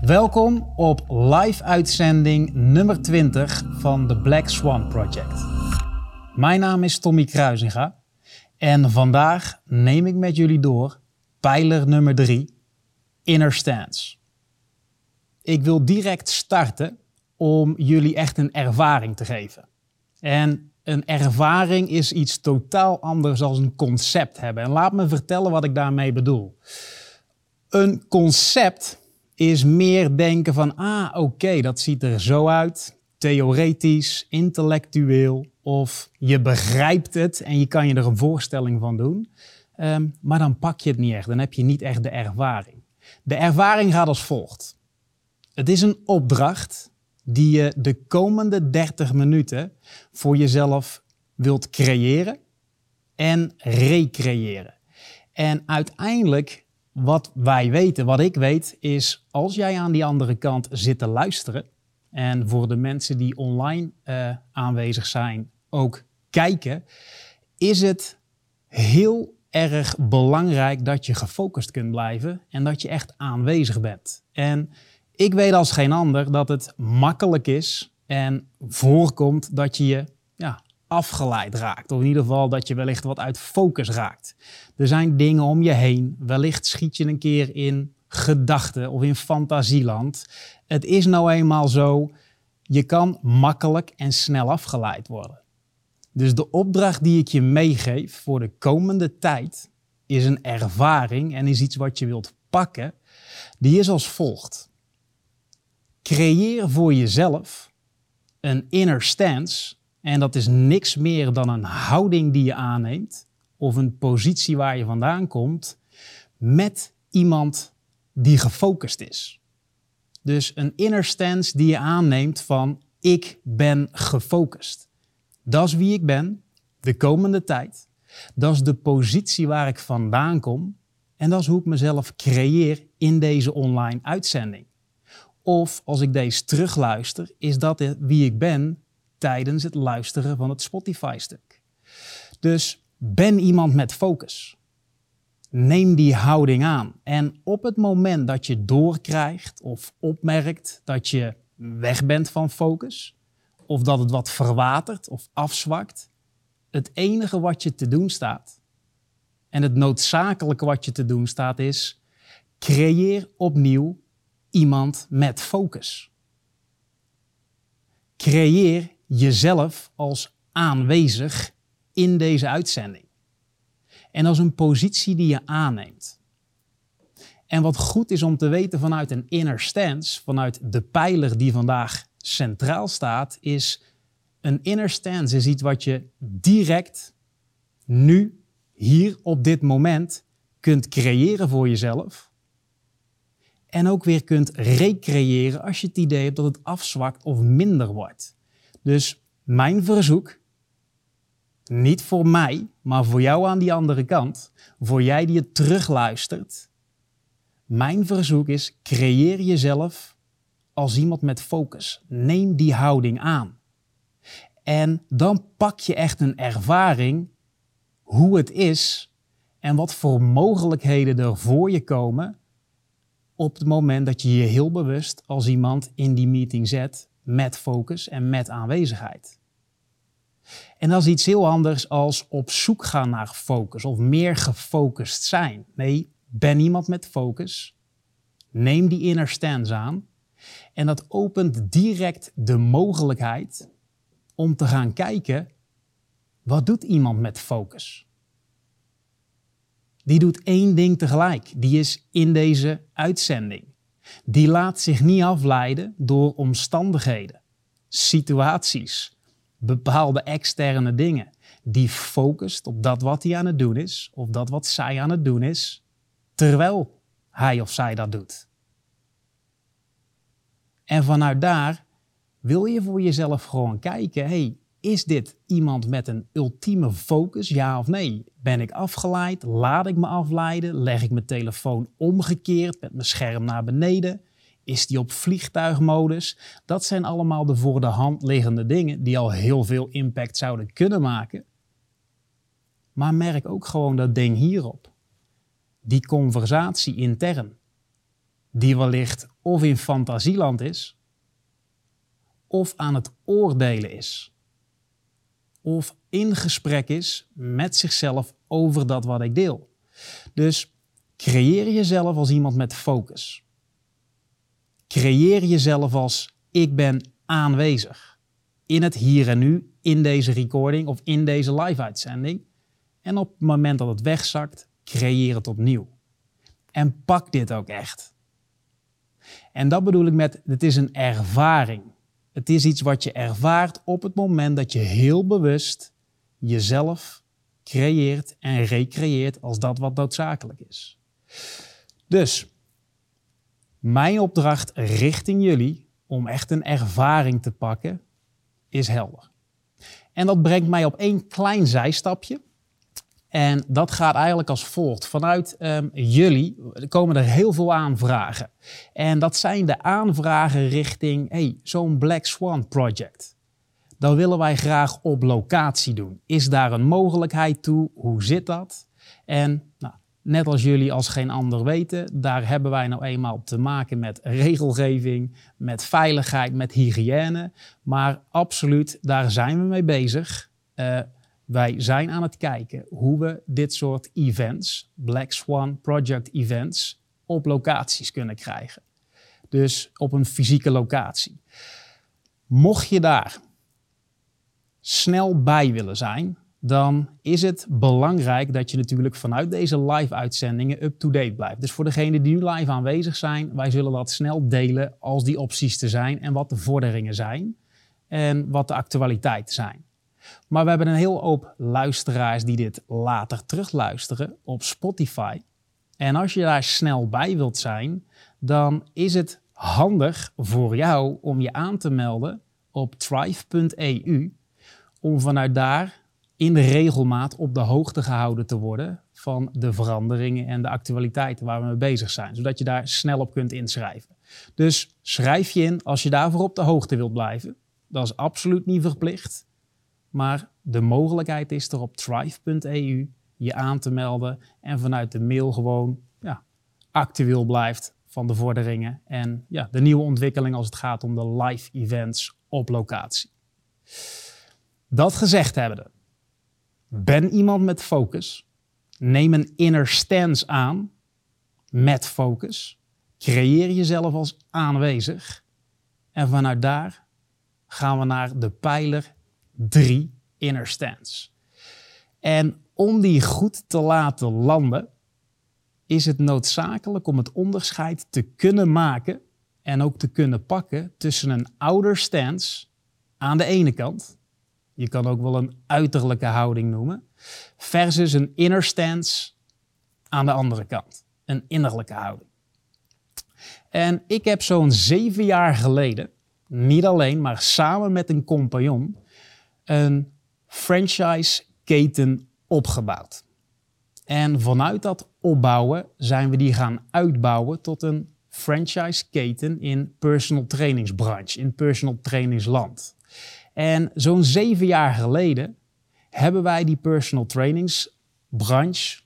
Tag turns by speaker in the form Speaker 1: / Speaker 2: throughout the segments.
Speaker 1: Welkom op live uitzending nummer 20 van de Black Swan Project. Mijn naam is Tommy Kruisinga en vandaag neem ik met jullie door pijler nummer 3, Inner Stance. Ik wil direct starten om jullie echt een ervaring te geven. En een ervaring is iets totaal anders dan een concept hebben. En laat me vertellen wat ik daarmee bedoel. Een concept is meer denken van, ah oké, dat ziet er zo uit, theoretisch, intellectueel, of je begrijpt het en je kan je er een voorstelling van doen. Ehm, maar dan pak je het niet echt, dan heb je niet echt de ervaring. De ervaring gaat als volgt. Het is een opdracht die je de komende 30 minuten voor jezelf wilt creëren en recreëren. En uiteindelijk wat wij weten, wat ik weet, is als jij aan die andere kant zit te luisteren, en voor de mensen die online uh, aanwezig zijn ook kijken, is het heel erg belangrijk dat je gefocust kunt blijven en dat je echt aanwezig bent. En ik weet als geen ander dat het makkelijk is en voorkomt dat je je ja, afgeleid raakt. Of in ieder geval dat je wellicht wat uit focus raakt. Er zijn dingen om je heen. Wellicht schiet je een keer in gedachten of in fantasieland. Het is nou eenmaal zo, je kan makkelijk en snel afgeleid worden. Dus de opdracht die ik je meegeef voor de komende tijd is een ervaring en is iets wat je wilt pakken. Die is als volgt. Creëer voor jezelf een inner stance en dat is niks meer dan een houding die je aanneemt of een positie waar je vandaan komt met iemand die gefocust is. Dus een inner stance die je aanneemt van ik ben gefocust. Dat is wie ik ben de komende tijd. Dat is de positie waar ik vandaan kom. En dat is hoe ik mezelf creëer in deze online uitzending. Of als ik deze terugluister, is dat wie ik ben tijdens het luisteren van het Spotify-stuk. Dus ben iemand met focus. Neem die houding aan. En op het moment dat je doorkrijgt of opmerkt dat je weg bent van focus, of dat het wat verwatert of afzwakt, het enige wat je te doen staat, en het noodzakelijke wat je te doen staat, is creëer opnieuw iemand met focus. Creëer jezelf als aanwezig in deze uitzending. En als een positie die je aanneemt. En wat goed is om te weten vanuit een inner stance, vanuit de pijler die vandaag centraal staat, is een inner stance is iets wat je direct, nu, hier op dit moment, kunt creëren voor jezelf. En ook weer kunt recreëren als je het idee hebt dat het afzwakt of minder wordt. Dus mijn verzoek, niet voor mij, maar voor jou aan die andere kant, voor jij die het terugluistert. Mijn verzoek is, creëer jezelf als iemand met focus. Neem die houding aan. En dan pak je echt een ervaring hoe het is en wat voor mogelijkheden er voor je komen op het moment dat je je heel bewust als iemand in die meeting zet met focus en met aanwezigheid. En dat is iets heel anders als op zoek gaan naar focus of meer gefocust zijn. Nee, ben iemand met focus. Neem die inner stance aan. En dat opent direct de mogelijkheid om te gaan kijken, wat doet iemand met focus? Die doet één ding tegelijk. Die is in deze uitzending. Die laat zich niet afleiden door omstandigheden, situaties, bepaalde externe dingen. Die focust op dat wat hij aan het doen is, of dat wat zij aan het doen is, terwijl hij of zij dat doet. En vanuit daar wil je voor jezelf gewoon kijken, hey, is dit iemand met een ultieme focus, ja of nee? Ben ik afgeleid? Laat ik me afleiden? Leg ik mijn telefoon omgekeerd met mijn scherm naar beneden? Is die op vliegtuigmodus? Dat zijn allemaal de voor de hand liggende dingen die al heel veel impact zouden kunnen maken. Maar merk ook gewoon dat ding hierop. Die conversatie intern. die wellicht of in fantasieland is, of aan het oordelen is, of in gesprek is met zichzelf over dat wat ik deel. Dus creëer jezelf als iemand met focus. Creëer jezelf als ik ben aanwezig in het hier en nu, in deze recording of in deze live-uitzending. En op het moment dat het wegzakt, creëer het opnieuw. En pak dit ook echt. En dat bedoel ik met, het is een ervaring. Het is iets wat je ervaart op het moment dat je heel bewust jezelf creëert en recreëert als dat wat noodzakelijk is. Dus mijn opdracht richting jullie om echt een ervaring te pakken is helder. En dat brengt mij op één klein zijstapje. En dat gaat eigenlijk als volgt. Vanuit um, jullie komen er heel veel aanvragen. En dat zijn de aanvragen richting hey, zo'n Black Swan project. Dat willen wij graag op locatie doen. Is daar een mogelijkheid toe? Hoe zit dat? En nou, net als jullie als geen ander weten, daar hebben wij nou eenmaal te maken met regelgeving, met veiligheid, met hygiëne. Maar absoluut, daar zijn we mee bezig. Uh, wij zijn aan het kijken hoe we dit soort events, Black Swan Project events, op locaties kunnen krijgen. Dus op een fysieke locatie. Mocht je daar snel bij willen zijn, dan is het belangrijk dat je natuurlijk vanuit deze live-uitzendingen up-to-date blijft. Dus voor degenen die nu live aanwezig zijn, wij zullen dat snel delen als die opties te zijn en wat de vorderingen zijn en wat de actualiteiten zijn. Maar we hebben een heel hoop luisteraars die dit later terugluisteren op Spotify. En als je daar snel bij wilt zijn, dan is het handig voor jou om je aan te melden op thrive.eu. Om vanuit daar in de regelmaat op de hoogte gehouden te worden van de veranderingen en de actualiteiten waar we mee bezig zijn. Zodat je daar snel op kunt inschrijven. Dus schrijf je in als je daarvoor op de hoogte wilt blijven. Dat is absoluut niet verplicht. Maar de mogelijkheid is er op thrive.eu je aan te melden en vanuit de mail gewoon ja, actueel blijft van de vorderingen en ja, de nieuwe ontwikkeling als het gaat om de live events op locatie. Dat gezegd hebbende, ben iemand met focus, neem een inner stance aan met focus, creëer jezelf als aanwezig? En vanuit daar gaan we naar de pijler drie inner stance. En om die goed te laten landen, is het noodzakelijk om het onderscheid te kunnen maken en ook te kunnen pakken tussen een outer stance aan de ene kant, je kan ook wel een uiterlijke houding noemen, versus een inner stance aan de andere kant, een innerlijke houding. En ik heb zo'n zeven jaar geleden, niet alleen, maar samen met een compagnon, een franchise-keten opgebouwd. En vanuit dat opbouwen zijn we die gaan uitbouwen tot een franchise-keten in personal trainingsbranche, in personal trainingsland. En zo'n zeven jaar geleden hebben wij die personal trainingsbranche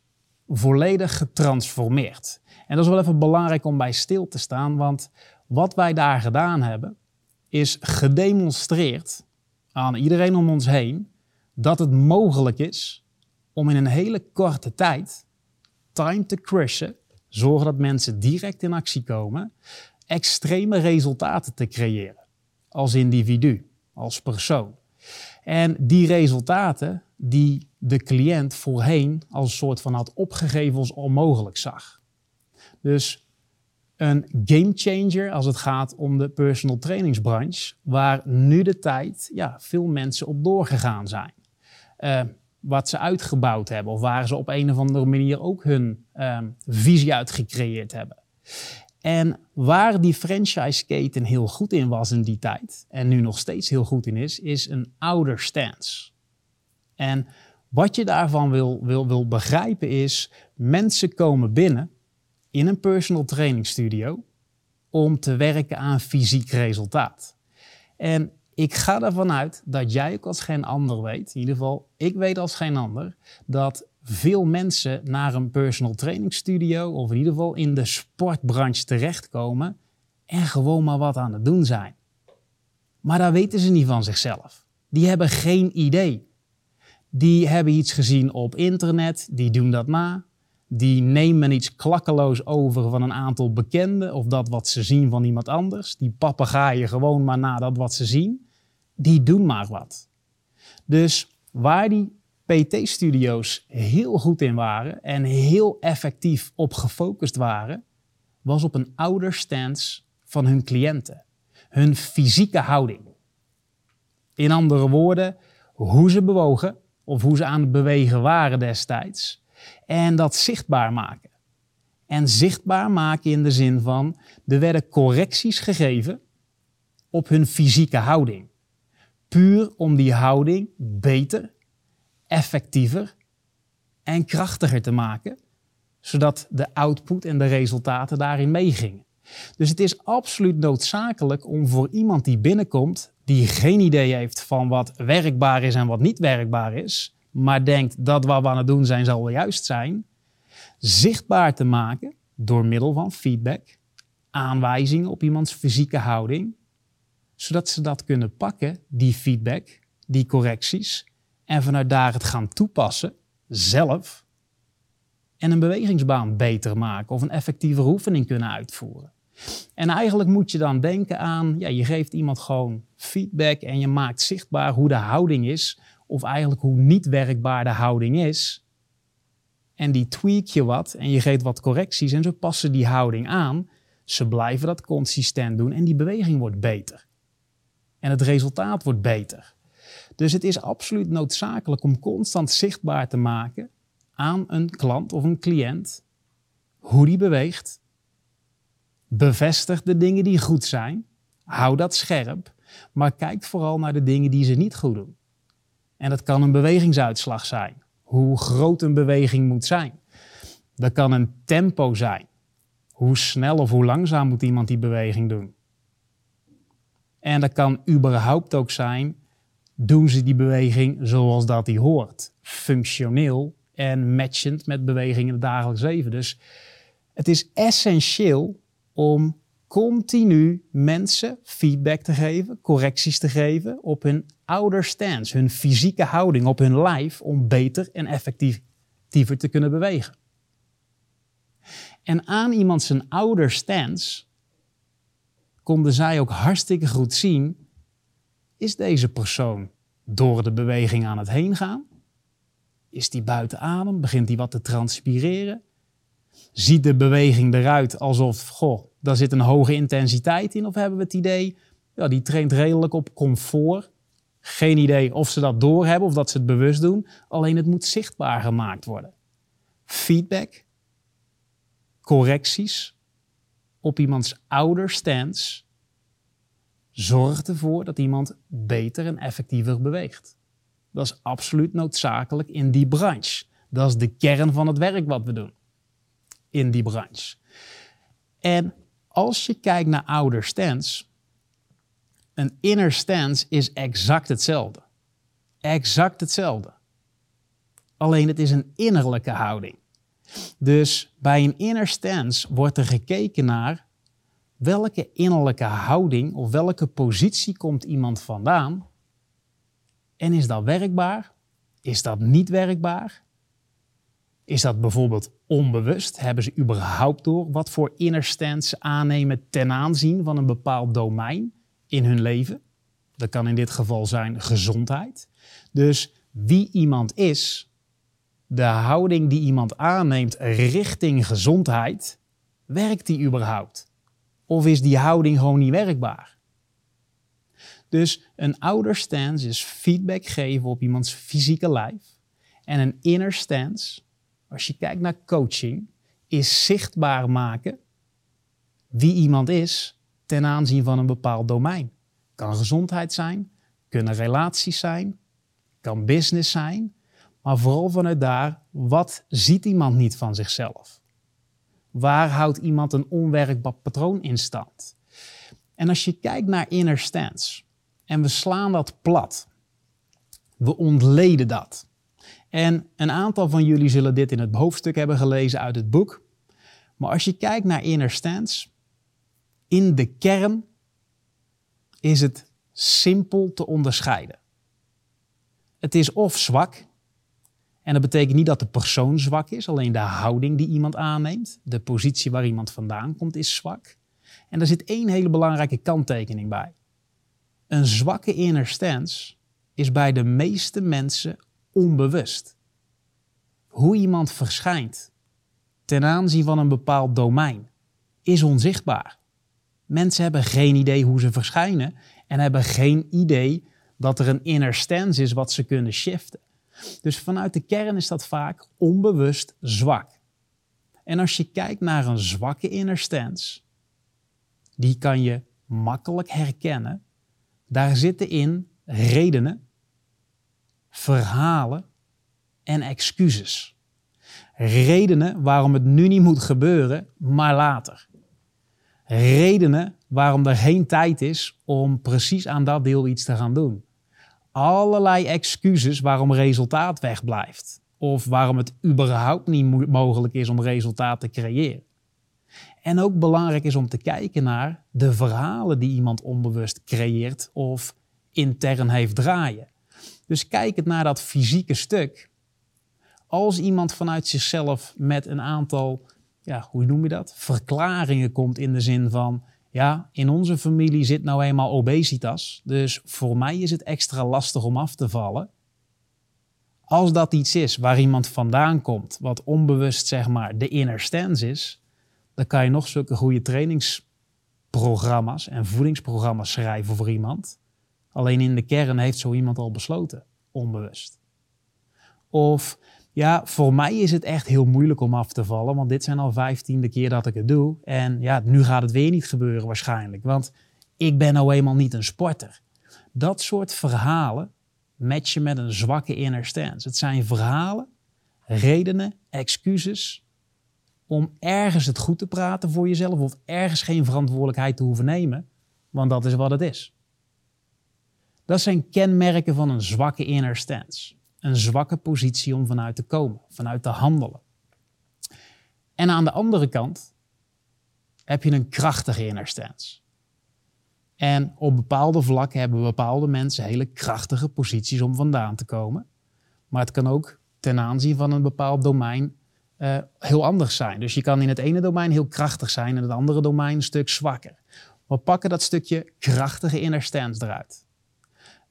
Speaker 1: volledig getransformeerd. En dat is wel even belangrijk om bij stil te staan, want wat wij daar gedaan hebben, is gedemonstreerd aan iedereen om ons heen dat het mogelijk is om in een hele korte tijd, time to crushen, zorgen dat mensen direct in actie komen, extreme resultaten te creëren. Als individu, als persoon. En die resultaten die de cliënt voorheen als een soort van had opgegeven als onmogelijk zag. Dus een game changer als het gaat om de personal trainingsbranche, waar nu de tijd ja, veel mensen op doorgegaan zijn. Uh, wat ze uitgebouwd hebben of waar ze op een of andere manier ook hun uh, visie uit gecreëerd hebben. En waar die franchise-keten heel goed in was in die tijd, en nu nog steeds heel goed in is, is een ouder stance. En wat je daarvan wil, wil, wil begrijpen is, mensen komen binnen in een personal training studio om te werken aan fysiek resultaat. En ik ga ervan uit dat jij ook als geen ander weet, in ieder geval ik weet als geen ander, dat 95% veel mensen naar een personal training studio of in ieder geval in de sportbranche terechtkomen en gewoon maar wat aan het doen zijn. Maar daar weten ze niet van zichzelf. Die hebben geen idee. Die hebben iets gezien op internet, die doen dat na. Die nemen iets klakkeloos over van een aantal bekenden of dat wat ze zien van iemand anders. Die papegaaien gewoon maar na dat wat ze zien. Die doen maar wat. Dus waar die PT-studio's heel goed in waren en heel effectief op gefocust waren, was op een ouderstance van hun cliënten. Hun fysieke houding. In andere woorden, hoe ze bewogen of hoe ze aan het bewegen waren destijds. En dat zichtbaar maken. En zichtbaar maken in de zin van, er werden correcties gegeven op hun fysieke houding. Puur om die houding beter, effectiever en krachtiger te maken, zodat de output en de resultaten daarin meegingen. Dus het is absoluut noodzakelijk om voor iemand die binnenkomt, die geen idee heeft van wat werkbaar is en wat niet werkbaar is, maar denkt dat wat we aan het doen zijn zal wel juist zijn, zichtbaar te maken door middel van feedback, aanwijzingen op iemands fysieke houding, zodat ze dat kunnen pakken, die feedback, die correcties, en vanuit daar het gaan toepassen, zelf, en een bewegingsbaan beter maken of een effectieve oefening kunnen uitvoeren. En eigenlijk moet je dan denken aan, ja, je geeft iemand gewoon feedback en je maakt zichtbaar hoe de houding is, of eigenlijk hoe niet werkbaar de houding is. En die tweak je wat en je geeft wat correcties en ze passen die houding aan. Ze blijven dat consistent doen en die beweging wordt beter. En het resultaat wordt beter. Dus het is absoluut noodzakelijk om constant zichtbaar te maken aan een klant of een cliënt hoe die beweegt. Bevestig de dingen die goed zijn. Hou dat scherp. Maar kijk vooral naar de dingen die ze niet goed doen. En dat kan een bewegingsuitslag zijn. Hoe groot een beweging moet zijn. Dat kan een tempo zijn. Hoe snel of hoe langzaam moet iemand die beweging doen. En dat kan überhaupt ook zijn, doen ze die beweging zoals dat die hoort. Functioneel en matchend met beweging in het dagelijks leven. Dus het is essentieel om continu mensen feedback te geven, correcties te geven op hun ouder stance, hun fysieke houding, op hun lijf om beter en effectiever te kunnen bewegen. En aan iemand zijn ouder stance konden zij ook hartstikke goed zien, is deze persoon door de beweging aan het heen gaan? Is die buiten adem? Begint hij wat te transpireren? Ziet de beweging eruit alsof, goh, daar zit een hoge intensiteit in? Of hebben we het idee, ja, die traint redelijk op comfort. Geen idee of ze dat doorhebben of dat ze het bewust doen. Alleen het moet zichtbaar gemaakt worden. Feedback, correcties op iemands ouder stance zorgt ervoor dat iemand beter en effectiever beweegt. Dat is absoluut noodzakelijk in die branche. Dat is de kern van het werk wat we doen in die branche. En als je kijkt naar ouder stance, een inner stance is exact hetzelfde. Exact hetzelfde. Alleen het is een innerlijke houding. Dus bij een inner stance wordt er gekeken naar welke innerlijke houding of welke positie komt iemand vandaan en is dat werkbaar? Is dat niet werkbaar? Is dat bijvoorbeeld onbewust? Hebben ze überhaupt door wat voor inner stance aannemen ten aanzien van een bepaald domein in hun leven? Dat kan in dit geval zijn gezondheid. Dus wie iemand is, de houding die iemand aanneemt richting gezondheid, werkt die überhaupt? Of is die houding gewoon niet werkbaar? Dus een ouder stance is feedback geven op iemands fysieke lijf. En een inner stance, als je kijkt naar coaching, is zichtbaar maken wie iemand is ten aanzien van een bepaald domein. Kan gezondheid zijn, kunnen relaties zijn, kan business zijn, maar vooral vanuit daar, wat ziet iemand niet van zichzelf? Waar houdt iemand een onwerkbaar patroon in stand? En als je kijkt naar inner stance, en we slaan dat plat. We ontleden dat. En een aantal van jullie zullen dit in het hoofdstuk hebben gelezen uit het boek. Maar als je kijkt naar inner stance, in de kern is het simpel te onderscheiden. Het is of zwak, en dat betekent niet dat de persoon zwak is, alleen de houding die iemand aanneemt, de positie waar iemand vandaan komt, is zwak. En er zit één hele belangrijke kanttekening bij. Een zwakke inner stance is bij de meeste mensen onbewust. Hoe iemand verschijnt ten aanzien van een bepaald domein is onzichtbaar. Mensen hebben geen idee hoe ze verschijnen en hebben geen idee dat er een inner stance is wat ze kunnen shiften. Dus vanuit de kern is dat vaak onbewust zwak. En als je kijkt naar een zwakke inner stance, die kan je makkelijk herkennen. Daar zitten in redenen, verhalen en excuses. Redenen waarom het nu niet moet gebeuren, maar later. Redenen waarom er geen tijd is om precies aan dat deel iets te gaan doen. Allerlei excuses waarom resultaat wegblijft. Of waarom het überhaupt niet mogelijk is om resultaat te creëren. En ook belangrijk is om te kijken naar de verhalen die iemand onbewust creëert of intern heeft draaien. Dus kijk het naar dat fysieke stuk. Als iemand vanuit zichzelf met een aantal, ja, hoe noem je dat? Verklaringen komt in de zin van, ja, in onze familie zit nou eenmaal obesitas, dus voor mij is het extra lastig om af te vallen. Als dat iets is waar iemand vandaan komt, wat onbewust zeg maar de inner stance is, dan kan je nog zulke goede trainingsprogramma's en voedingsprogramma's schrijven voor iemand. Alleen in de kern heeft zo iemand al besloten, onbewust. Of ja, voor mij is het echt heel moeilijk om af te vallen, want dit zijn al vijftiende keer dat ik het doe. En ja, nu gaat het weer niet gebeuren waarschijnlijk, want ik ben nou eenmaal niet een sporter. Dat soort verhalen matchen met een zwakke inner stance. Het zijn verhalen, redenen, excuses om ergens het goed te praten voor jezelf of ergens geen verantwoordelijkheid te hoeven nemen, want dat is wat het is. Dat zijn kenmerken van een zwakke inner stance. Een zwakke positie om vanuit te komen, vanuit te handelen. En aan de andere kant heb je een krachtige inner stance. En op bepaalde vlakken hebben bepaalde mensen hele krachtige posities om vandaan te komen. Maar het kan ook ten aanzien van een bepaald domein uh, heel anders zijn. Dus je kan in het ene domein heel krachtig zijn en in het andere domein een stuk zwakker. We pakken dat stukje krachtige inner stance eruit.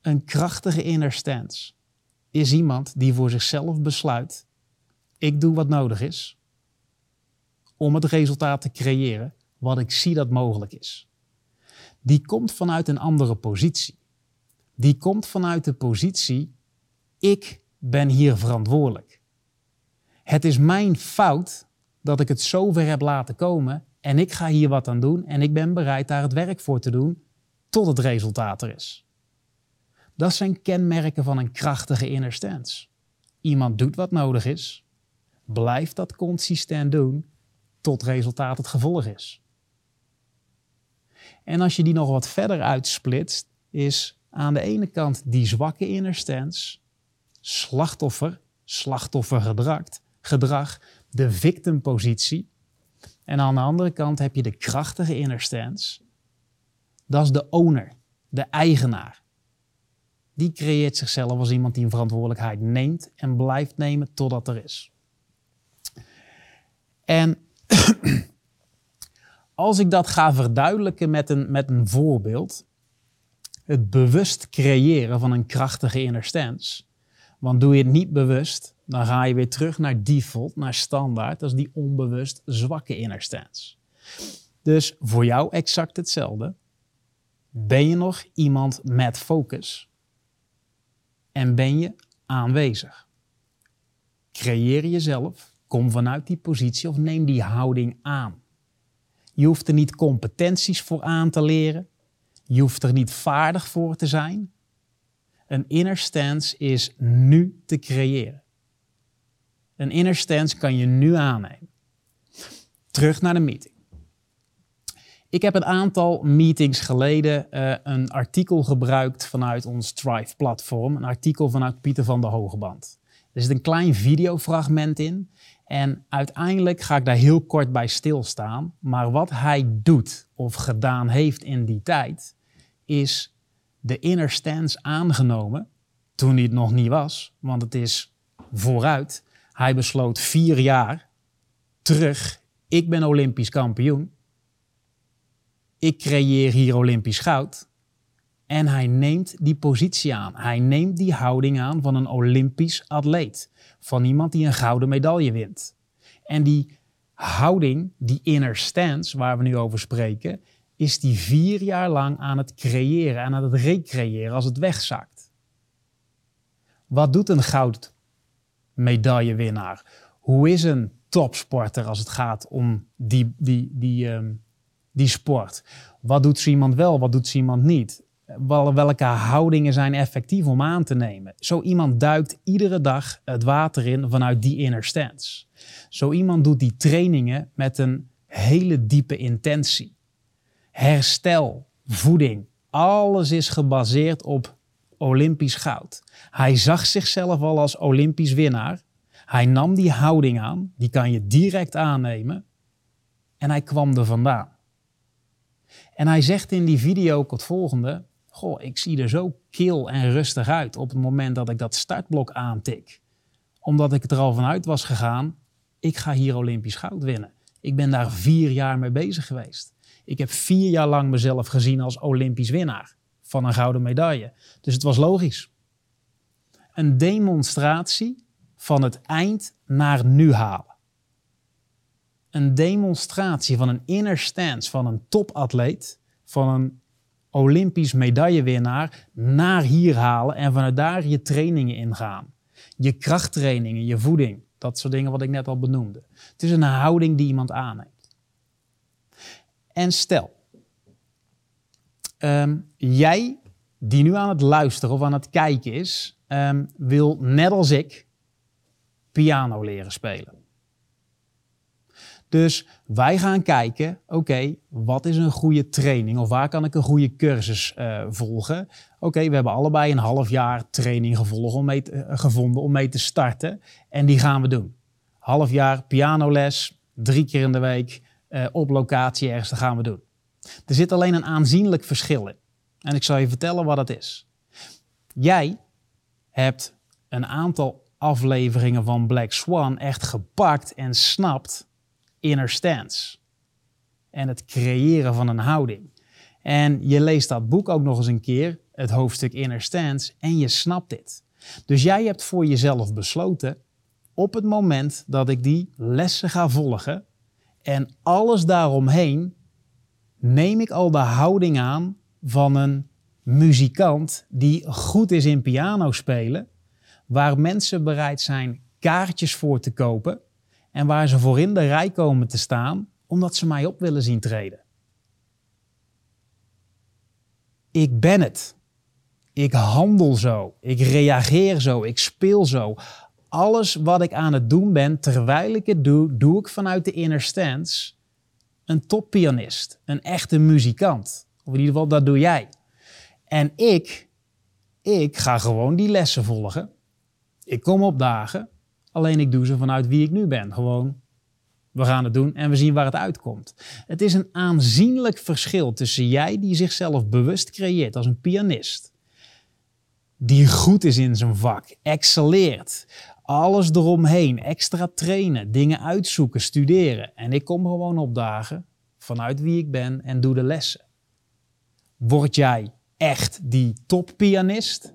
Speaker 1: Een krachtige inner stance is iemand die voor zichzelf besluit: ik doe wat nodig is om het resultaat te creëren wat ik zie dat mogelijk is. Die komt vanuit een andere positie. Die komt vanuit de positie: ik ben hier verantwoordelijk. Het is mijn fout dat ik het zover heb laten komen en ik ga hier wat aan doen en ik ben bereid daar het werk voor te doen tot het resultaat er is. Dat zijn kenmerken van een krachtige inner stance. Iemand doet wat nodig is, blijft dat consistent doen tot resultaat het gevolg is. En als je die nog wat verder uitsplitst, is aan de ene kant die zwakke inner stance, slachtoffer, slachtoffergedrag, gedrag, de victimpositie. En aan de andere kant heb je de krachtige inner stance. Dat is de owner, de eigenaar die creëert zichzelf als iemand die een verantwoordelijkheid neemt en blijft nemen totdat er is. En als ik dat ga verduidelijken met een, met een voorbeeld, het bewust creëren van een krachtige inner stance. Want doe je het niet bewust, dan ga je weer terug naar default, naar standaard. Dat is die onbewust zwakke inner stance. Dus voor jou exact hetzelfde. Ben je nog iemand met focus? En ben je aanwezig. Creëer jezelf, kom vanuit die positie of neem die houding aan. Je hoeft er niet competenties voor aan te leren. Je hoeft er niet vaardig voor te zijn. Een inner stance is nu te creëren. Een inner stance kan je nu aannemen. Terug naar de meeting. Ik heb een aantal meetings geleden uh, een artikel gebruikt vanuit ons Thrive-platform. Een artikel vanuit Pieter van der Hogeband. Er zit een klein videofragment in. En uiteindelijk ga ik daar heel kort bij stilstaan. Maar wat hij doet of gedaan heeft in die tijd, is de inner stance aangenomen. Toen hij het nog niet was, want het is vooruit. Hij besloot vier jaar terug. Ik ben Olympisch kampioen. Ik creëer hier Olympisch goud. En hij neemt die positie aan. Hij neemt die houding aan van een Olympisch atleet. Van iemand die een gouden medaille wint. En die houding, die inner stance waar we nu over spreken, is die vier jaar lang aan het creëren en aan het recreëren als het wegzakt. Wat doet een goudmedaillewinnaar? Hoe is een topsporter als het gaat om die, die, die, ehm, die sport? Wat doet zo iemand wel, wat doet zo iemand niet? welke houdingen zijn effectief om aan te nemen. Zo iemand duikt iedere dag het water in vanuit die inner stance. Zo iemand doet die trainingen met een hele diepe intentie. Herstel, voeding, alles is gebaseerd op Olympisch goud. Hij zag zichzelf al als Olympisch winnaar. Hij nam die houding aan, die kan je direct aannemen. En hij kwam er vandaan. En hij zegt in die video ook het volgende: goh, ik zie er zo kil en rustig uit op het moment dat ik dat startblok aantik. Omdat ik er al vanuit was gegaan, ik ga hier Olympisch goud winnen. Ik ben daar vier jaar mee bezig geweest. Ik heb vier jaar lang mezelf gezien als Olympisch winnaar van een gouden medaille. Dus het was logisch. Een demonstratie van het eind naar nu halen. Een demonstratie van een inner stance van een topatleet, van een Olympisch medaillewinnaar naar hier halen en vanuit daar je trainingen ingaan. Je krachttrainingen, je voeding, dat soort dingen wat ik net al benoemde. Het is een houding die iemand aanneemt. En stel, ehm, jij die nu aan het luisteren of aan het kijken is, um, wil net als ik piano leren spelen. Dus wij gaan kijken, oké, wat is een goede training of waar kan ik een goede cursus uh, volgen? Oké, we hebben allebei een half jaar training gevolgd om mee te, uh, gevonden om mee te starten en die gaan we doen. Half jaar pianoles, drie keer in de week uh, op locatie ergens, dat gaan we doen. Er zit alleen een aanzienlijk verschil in. En ik zal je vertellen wat het is. Jij hebt een aantal afleveringen van Black Swan echt gepakt en snapt inner stance. En het creëren van een houding. En je leest dat boek ook nog eens een keer, het hoofdstuk inner stance, en je snapt dit. Dus jij hebt voor jezelf besloten, op het moment dat ik die lessen ga volgen en alles daaromheen, neem ik al de houding aan van een muzikant die goed is in piano spelen, waar mensen bereid zijn kaartjes voor te kopen en waar ze voor in de rij komen te staan omdat ze mij op willen zien treden. Ik ben het. Ik handel zo. Ik reageer zo. Ik speel zo. Alles wat ik aan het doen ben terwijl ik het doe, doe ik vanuit de inner stance. Een toppianist, een echte muzikant. Of in ieder geval, dat doe jij. En ik, ik ga gewoon die lessen volgen. Ik kom op dagen. Alleen ik doe ze vanuit wie ik nu ben. Gewoon, we gaan het doen en we zien waar het uitkomt. Het is een aanzienlijk verschil tussen jij die zichzelf bewust creëert als een pianist. Die goed is in zijn vak, excelleert. Alles eromheen, extra trainen, dingen uitzoeken, studeren. En ik kom gewoon opdagen vanuit wie ik ben en doe de lessen. Word jij echt die toppianist?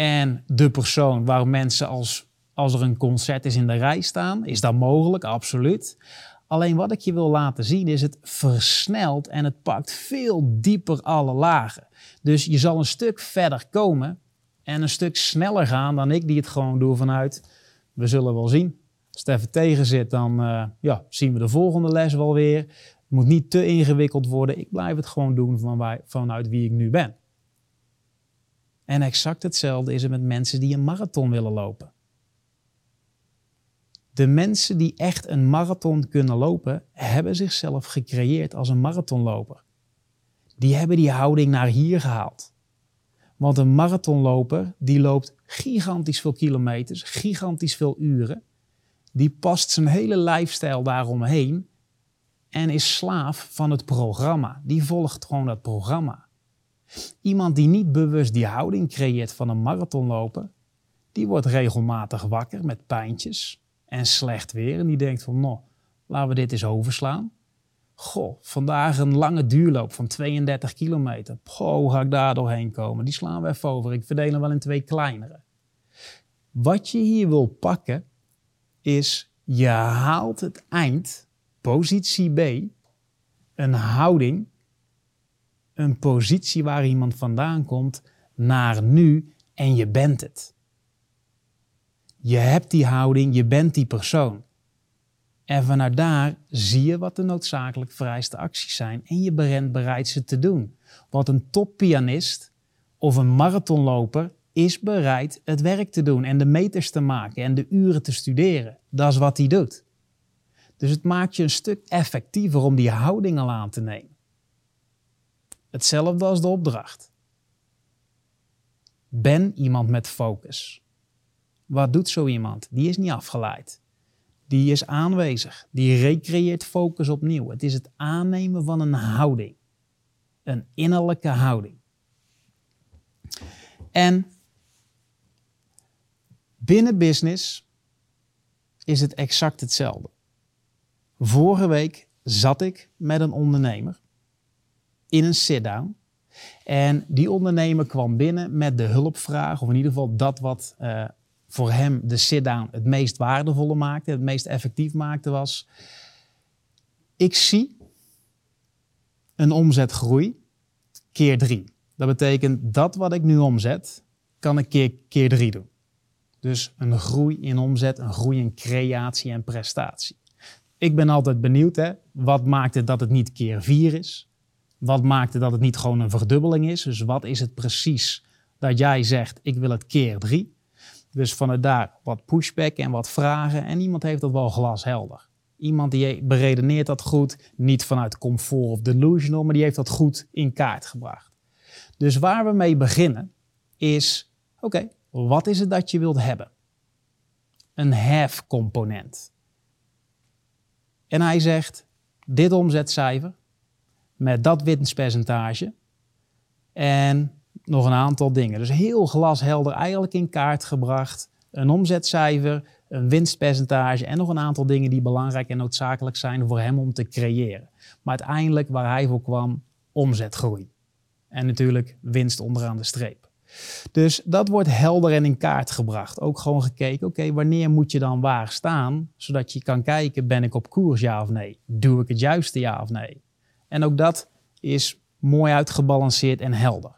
Speaker 1: En de persoon waar mensen als, als er een concert is in de rij staan. Is dat mogelijk? Absoluut. Alleen wat ik je wil laten zien is het versnelt en het pakt veel dieper alle lagen. Dus je zal een stuk verder komen en een stuk sneller gaan dan ik die het gewoon doe vanuit we zullen wel zien. Als het even tegen zit, dan uh, ja, zien we de volgende les wel weer. Het moet niet te ingewikkeld worden. Ik blijf het gewoon doen van, vanuit wie ik nu ben. En exact hetzelfde is het met mensen die een marathon willen lopen. De mensen die echt een marathon kunnen lopen, hebben zichzelf gecreëerd als een marathonloper. Die hebben die houding naar hier gehaald. Want een marathonloper die loopt gigantisch veel kilometers, gigantisch veel uren. Die past zijn hele lifestyle daaromheen en is slaaf van het programma. Die volgt gewoon dat programma. Iemand die niet bewust die houding creëert van een marathonloper, die wordt regelmatig wakker met pijntjes en slecht weer. En die denkt van, nou, laten we dit eens overslaan. Goh, vandaag een lange duurloop van 32 kilometer. Goh, ga ik daar doorheen komen? Die slaan we even over. Ik verdeel hem wel in twee kleinere. Wat je hier wil pakken, is je haalt het eind, positie B, een houding, een positie waar iemand vandaan komt, naar nu en je bent het. Je hebt die houding, je bent die persoon. En vanuit daar zie je wat de noodzakelijk vereiste acties zijn en je bent bereid ze te doen. Want een toppianist of een marathonloper is bereid het werk te doen en de meters te maken en de uren te studeren. Dat is wat hij doet. Dus het maakt je een stuk effectiever om die houding al aan te nemen. Hetzelfde als de opdracht. Ben iemand met focus. Wat doet zo iemand? Die is niet afgeleid. Die is aanwezig. Die recreëert focus opnieuw. Het is het aannemen van een houding. Een innerlijke houding. En binnen business is het exact hetzelfde. Vorige week zat ik met een ondernemer in een sit-down. En die ondernemer kwam binnen met de hulpvraag, of in ieder geval dat wat uh, voor hem de sit-down het meest waardevolle maakte, het meest effectief maakte, was: Ik zie een omzetgroei keer drie. Dat betekent dat wat ik nu omzet, kan ik keer, keer drie doen. Dus een groei in omzet, een groei in creatie en prestatie. Ik ben altijd benieuwd, hè, wat maakt het dat het niet keer vier is? Wat maakt het dat het niet gewoon een verdubbeling is? Dus wat is het precies dat jij zegt, ik wil het keer drie? Dus vanuit daar wat pushback en wat vragen. En iemand heeft dat wel glashelder. Iemand die beredeneert dat goed, niet vanuit comfort of delusional, maar die heeft dat goed in kaart gebracht. Dus waar we mee beginnen is, oké, wat is het dat je wilt hebben? Een have-component. En hij zegt, dit omzetcijfer met dat winstpercentage en nog een aantal dingen. Dus heel glashelder eigenlijk in kaart gebracht. Een omzetcijfer, een winstpercentage en nog een aantal dingen die belangrijk en noodzakelijk zijn voor hem om te creëren. Maar uiteindelijk waar hij voor kwam, omzetgroei. En natuurlijk winst onderaan de streep. Dus dat wordt helder en in kaart gebracht. Ook gewoon gekeken, oké, wanneer moet je dan waar staan? Zodat je kan kijken, ben ik op koers ja of nee? Doe ik het juiste ja of nee? En ook dat is mooi uitgebalanceerd en helder.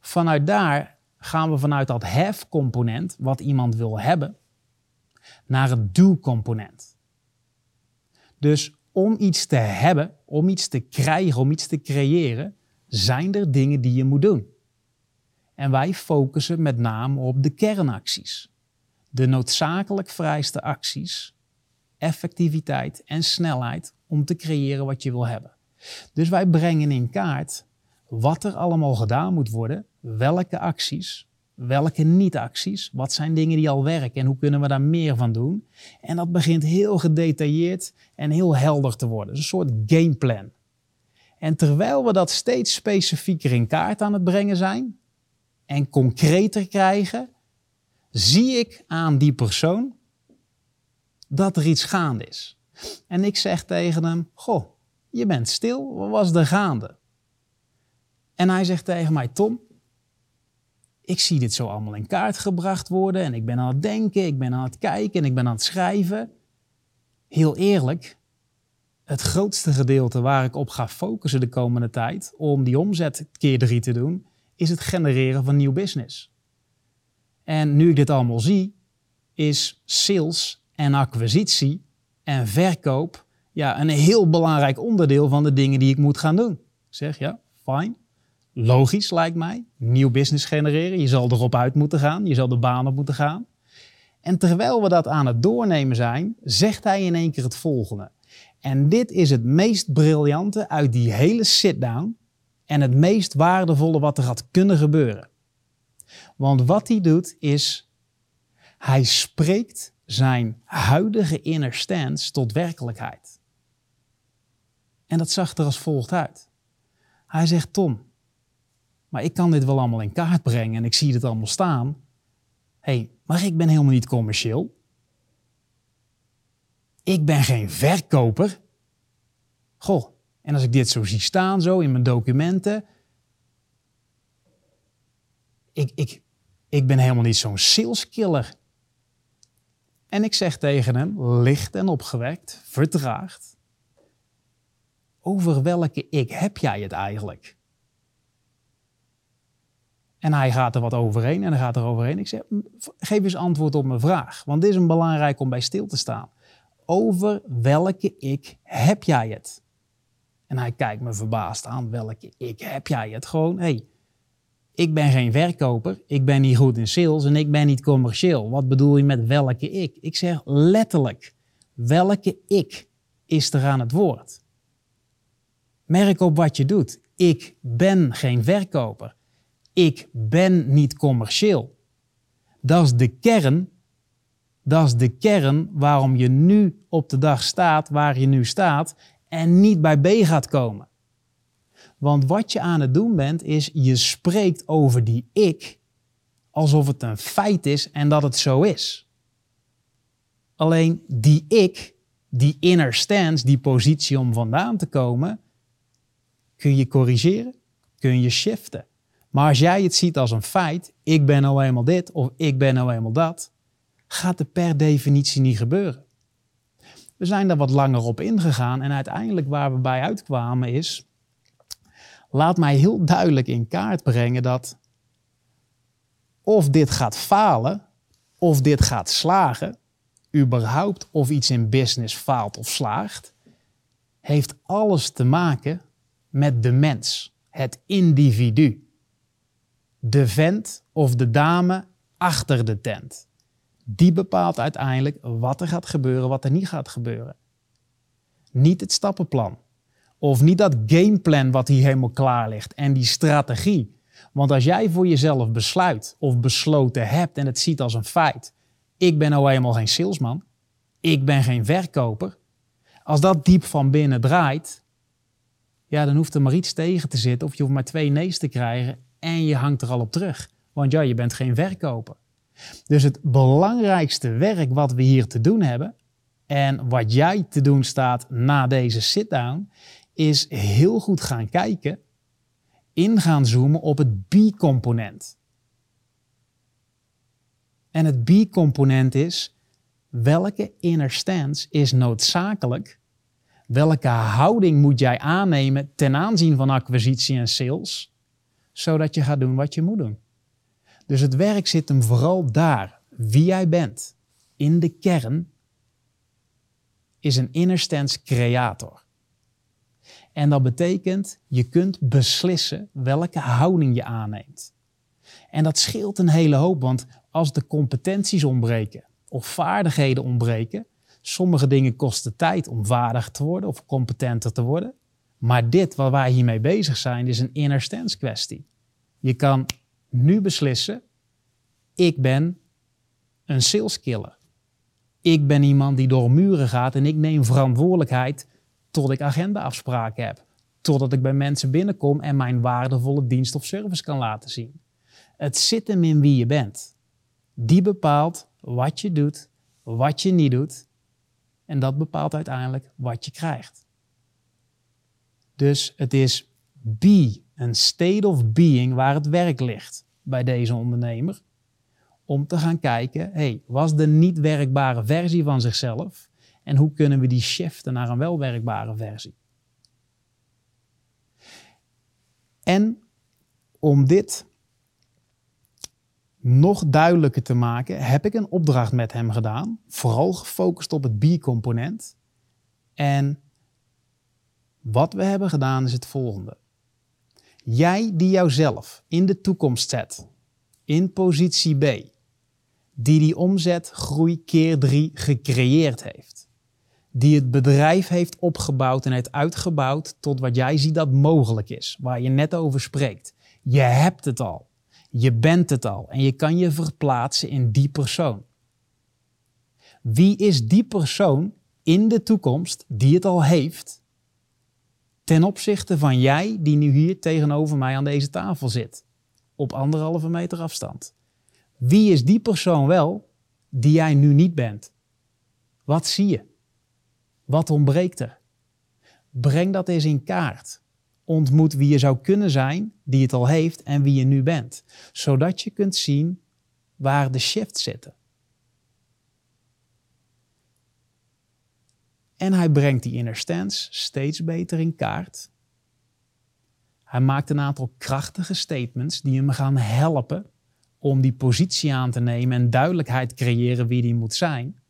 Speaker 1: Vanuit daar gaan we vanuit dat have-component, wat iemand wil hebben, naar het do-component. Dus om iets te hebben, om iets te krijgen, om iets te creëren, zijn er dingen die je moet doen. En wij focussen met name op de kernacties. De noodzakelijk vereiste acties, effectiviteit en snelheid om te creëren wat je wil hebben. Dus wij brengen in kaart wat er allemaal gedaan moet worden, welke acties, welke niet-acties, wat zijn dingen die al werken en hoe kunnen we daar meer van doen. En dat begint heel gedetailleerd en heel helder te worden. Dus een soort gameplan. En terwijl we dat steeds specifieker in kaart aan het brengen zijn en concreter krijgen, zie ik aan die persoon dat er iets gaande is. En ik zeg tegen hem: Goh, je bent stil, wat was er gaande? En hij zegt tegen mij: Tom, ik zie dit zo allemaal in kaart gebracht worden en ik ben aan het denken, ik ben aan het kijken en ik ben aan het schrijven. Heel eerlijk, het grootste gedeelte waar ik op ga focussen de komende tijd om die omzet keer drie te doen, is het genereren van nieuw business. En nu ik dit allemaal zie, is sales en acquisitie en verkoop ja, een heel belangrijk onderdeel van de dingen die ik moet gaan doen. Ik zeg ja, fijn. Logisch lijkt mij. Nieuw business genereren. Je zal erop uit moeten gaan. Je zal de baan op moeten gaan. En terwijl we dat aan het doornemen zijn, zegt hij in één keer het volgende. En dit is het meest briljante uit die hele sit-down en het meest waardevolle wat er had kunnen gebeuren. Want wat hij doet is, hij spreekt zijn huidige inner stance tot werkelijkheid. En dat zag er als volgt uit. Hij zegt, Tom, maar ik kan dit wel allemaal in kaart brengen en ik zie het allemaal staan. Hé, hey, maar ik ben helemaal niet commercieel. Ik ben geen verkoper. Goh, en als ik dit zo zie staan, zo in mijn documenten. Ik, ik, ik ben helemaal niet zo'n saleskiller. En ik zeg tegen hem, licht en opgewekt, vertraagd. Over welke ik heb jij het eigenlijk? En hij gaat er wat overheen en hij gaat er overheen. Ik zeg, geef eens antwoord op mijn vraag. Want dit is een belangrijk om bij stil te staan. Over welke ik heb jij het? En hij kijkt me verbaasd aan. Welke ik heb jij het? Gewoon, hé, hey, ik ben geen verkoper. Ik ben niet goed in sales en ik ben niet commercieel. Wat bedoel je met welke ik? Ik zeg letterlijk, welke ik is er aan het woord? Merk op wat je doet. Ik ben geen verkoper. Ik ben niet commercieel. Dat is de kern. Dat is de kern waarom je nu op de dag staat waar je nu staat en niet bij B gaat komen. Want wat je aan het doen bent, is je spreekt over die ik alsof het een feit is en dat het zo is. Alleen die ik, die inner stance, die positie om vandaan te komen, kun je corrigeren, kun je shiften. Maar als jij het ziet als een feit, ik ben nou eenmaal dit of ik ben nou eenmaal dat, gaat het per definitie niet gebeuren. We zijn daar wat langer op ingegaan en uiteindelijk waar we bij uitkwamen is, laat mij heel duidelijk in kaart brengen dat of dit gaat falen, of dit gaat slagen, überhaupt of iets in business faalt of slaagt, heeft alles te maken met de mens, het individu. De vent of de dame achter de tent. Die bepaalt uiteindelijk wat er gaat gebeuren, wat er niet gaat gebeuren. Niet het stappenplan. Of niet dat gameplan wat hier helemaal klaar ligt en die strategie. Want als jij voor jezelf besluit of besloten hebt en het ziet als een feit. Ik ben nou eenmaal geen salesman. Ik ben geen verkoper. Als dat diep van binnen draait, ja, dan hoeft er maar iets tegen te zitten of je hoeft maar twee nee's te krijgen en je hangt er al op terug. Want ja, je bent geen verkoper. Dus het belangrijkste werk wat we hier te doen hebben en wat jij te doen staat na deze sit-down, is heel goed gaan kijken, in gaan zoomen op het B-component. En het B-component is welke inner stance is noodzakelijk? Welke houding moet jij aannemen ten aanzien van acquisitie en sales, zodat je gaat doen wat je moet doen? Dus het werk zit hem vooral daar. Wie jij bent, in de kern, is een inner stance creator. En dat betekent, je kunt beslissen welke houding je aanneemt. En dat scheelt een hele hoop, want als de competenties ontbreken of vaardigheden ontbreken, sommige dingen kosten tijd om vaardig te worden of competenter te worden. Maar dit waar wij hiermee bezig zijn, is een inner stance kwestie. Je kan nu beslissen, ik ben een saleskiller. Ik ben iemand die door muren gaat en ik neem verantwoordelijkheid tot ik agendaafspraken heb. Totdat ik bij mensen binnenkom en mijn waardevolle dienst of service kan laten zien. Het zit hem in wie je bent. Die bepaalt wat je doet, wat je niet doet. En dat bepaalt uiteindelijk wat je krijgt. Dus het is be, een state of being waar het werk ligt bij deze ondernemer. Om te gaan kijken, hey, was de niet werkbare versie van zichzelf en hoe kunnen we die shiften naar een welwerkbare versie? En om dit nog duidelijker te maken, heb ik een opdracht met hem gedaan, vooral gefocust op het B-component. En wat we hebben gedaan is het volgende. Jij die jouzelf in de toekomst zet, in positie B, die die omzet groei keer 3 gecreëerd heeft die het bedrijf heeft opgebouwd en heeft uitgebouwd tot wat jij ziet dat mogelijk is, waar je net over spreekt. Je hebt het al. Je bent het al en je kan je verplaatsen in die persoon. Wie is die persoon in de toekomst die het al heeft ten opzichte van jij die nu hier tegenover mij aan deze tafel zit, op anderhalve meter afstand? Wie is die persoon wel die jij nu niet bent? Wat zie je? Wat ontbreekt er? Breng dat eens in kaart. Ontmoet wie je zou kunnen zijn, die het al heeft en wie je nu bent, zodat je kunt zien waar de shift zitten. En hij brengt die inner stance steeds beter in kaart. Hij maakt een aantal krachtige statements die hem gaan helpen om die positie aan te nemen en duidelijkheid creëren wie die moet zijn.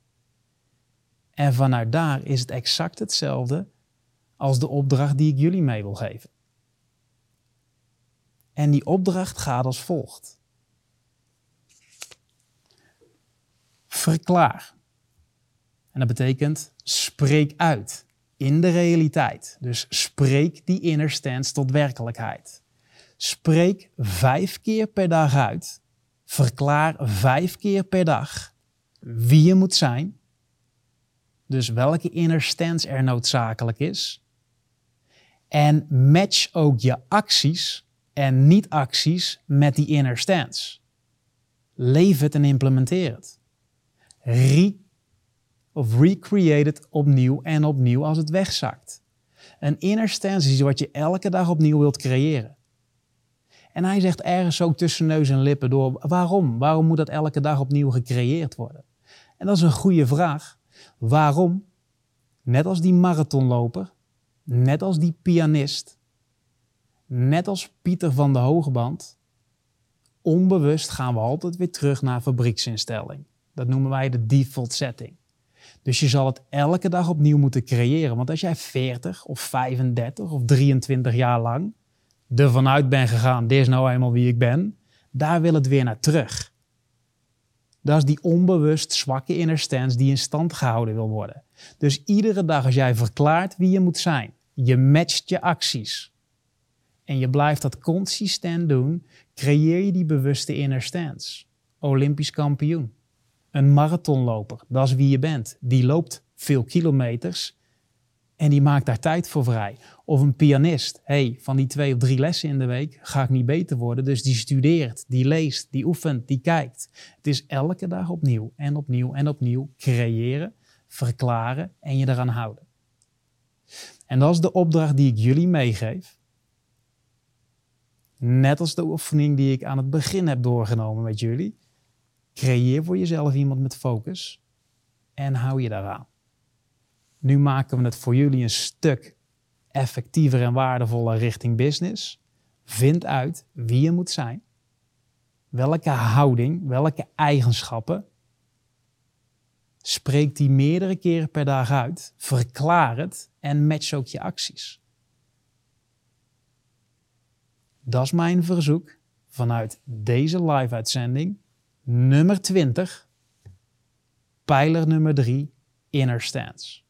Speaker 1: En vanuit daar is het exact hetzelfde als de opdracht die ik jullie mee wil geven. En die opdracht gaat als volgt. Verklaar. En dat betekent spreek uit in de realiteit. Dus spreek die inner stance tot werkelijkheid. Spreek vijf keer per dag uit. Verklaar vijf keer per dag wie je moet zijn. Dus welke inner stance er noodzakelijk is. En match ook je acties en niet-acties met die inner stance. Leef het en implementeer het. Re of recreate het opnieuw en opnieuw als het wegzakt. Een inner stance is wat je elke dag opnieuw wilt creëren. En hij zegt ergens ook tussen neus en lippen door, waarom? Waarom moet dat elke dag opnieuw gecreëerd worden? En dat is een goede vraag. Waarom? Net als die marathonloper, net als die pianist, net als Pieter van de Hogeband, onbewust gaan we altijd weer terug naar fabrieksinstelling. Dat noemen wij de default setting. Dus je zal het elke dag opnieuw moeten creëren. Want als jij 40 of 35 of 23 jaar lang ervan uit bent gegaan, dit is nou eenmaal wie ik ben, daar wil het weer naar terug. Dat is die onbewust zwakke inner stance die in stand gehouden wil worden. Dus iedere dag als jij verklaart wie je moet zijn, je matcht je acties en je blijft dat consistent doen, creëer je die bewuste inner stance. Olympisch kampioen. Een marathonloper, dat is wie je bent. Die loopt veel kilometers en die maakt daar tijd voor vrij. Of een pianist, hey, van die twee of drie lessen in de week ga ik niet beter worden, dus die studeert, die leest, die oefent, die kijkt. Het is elke dag opnieuw en opnieuw en opnieuw creëren, verklaren en je eraan houden. En dat is de opdracht die ik jullie meegeef. Net als de oefening die ik aan het begin heb doorgenomen met jullie. Creëer voor jezelf iemand met focus en hou je daaraan. Nu maken we het voor jullie een stuk effectiever en waardevoller richting business. Vind uit wie je moet zijn, welke houding, welke eigenschappen. Spreek die meerdere keren per dag uit, verklaar het en match ook je acties. Dat is mijn verzoek vanuit deze live-uitzending nummer 20, pijler nummer 3, inner stance.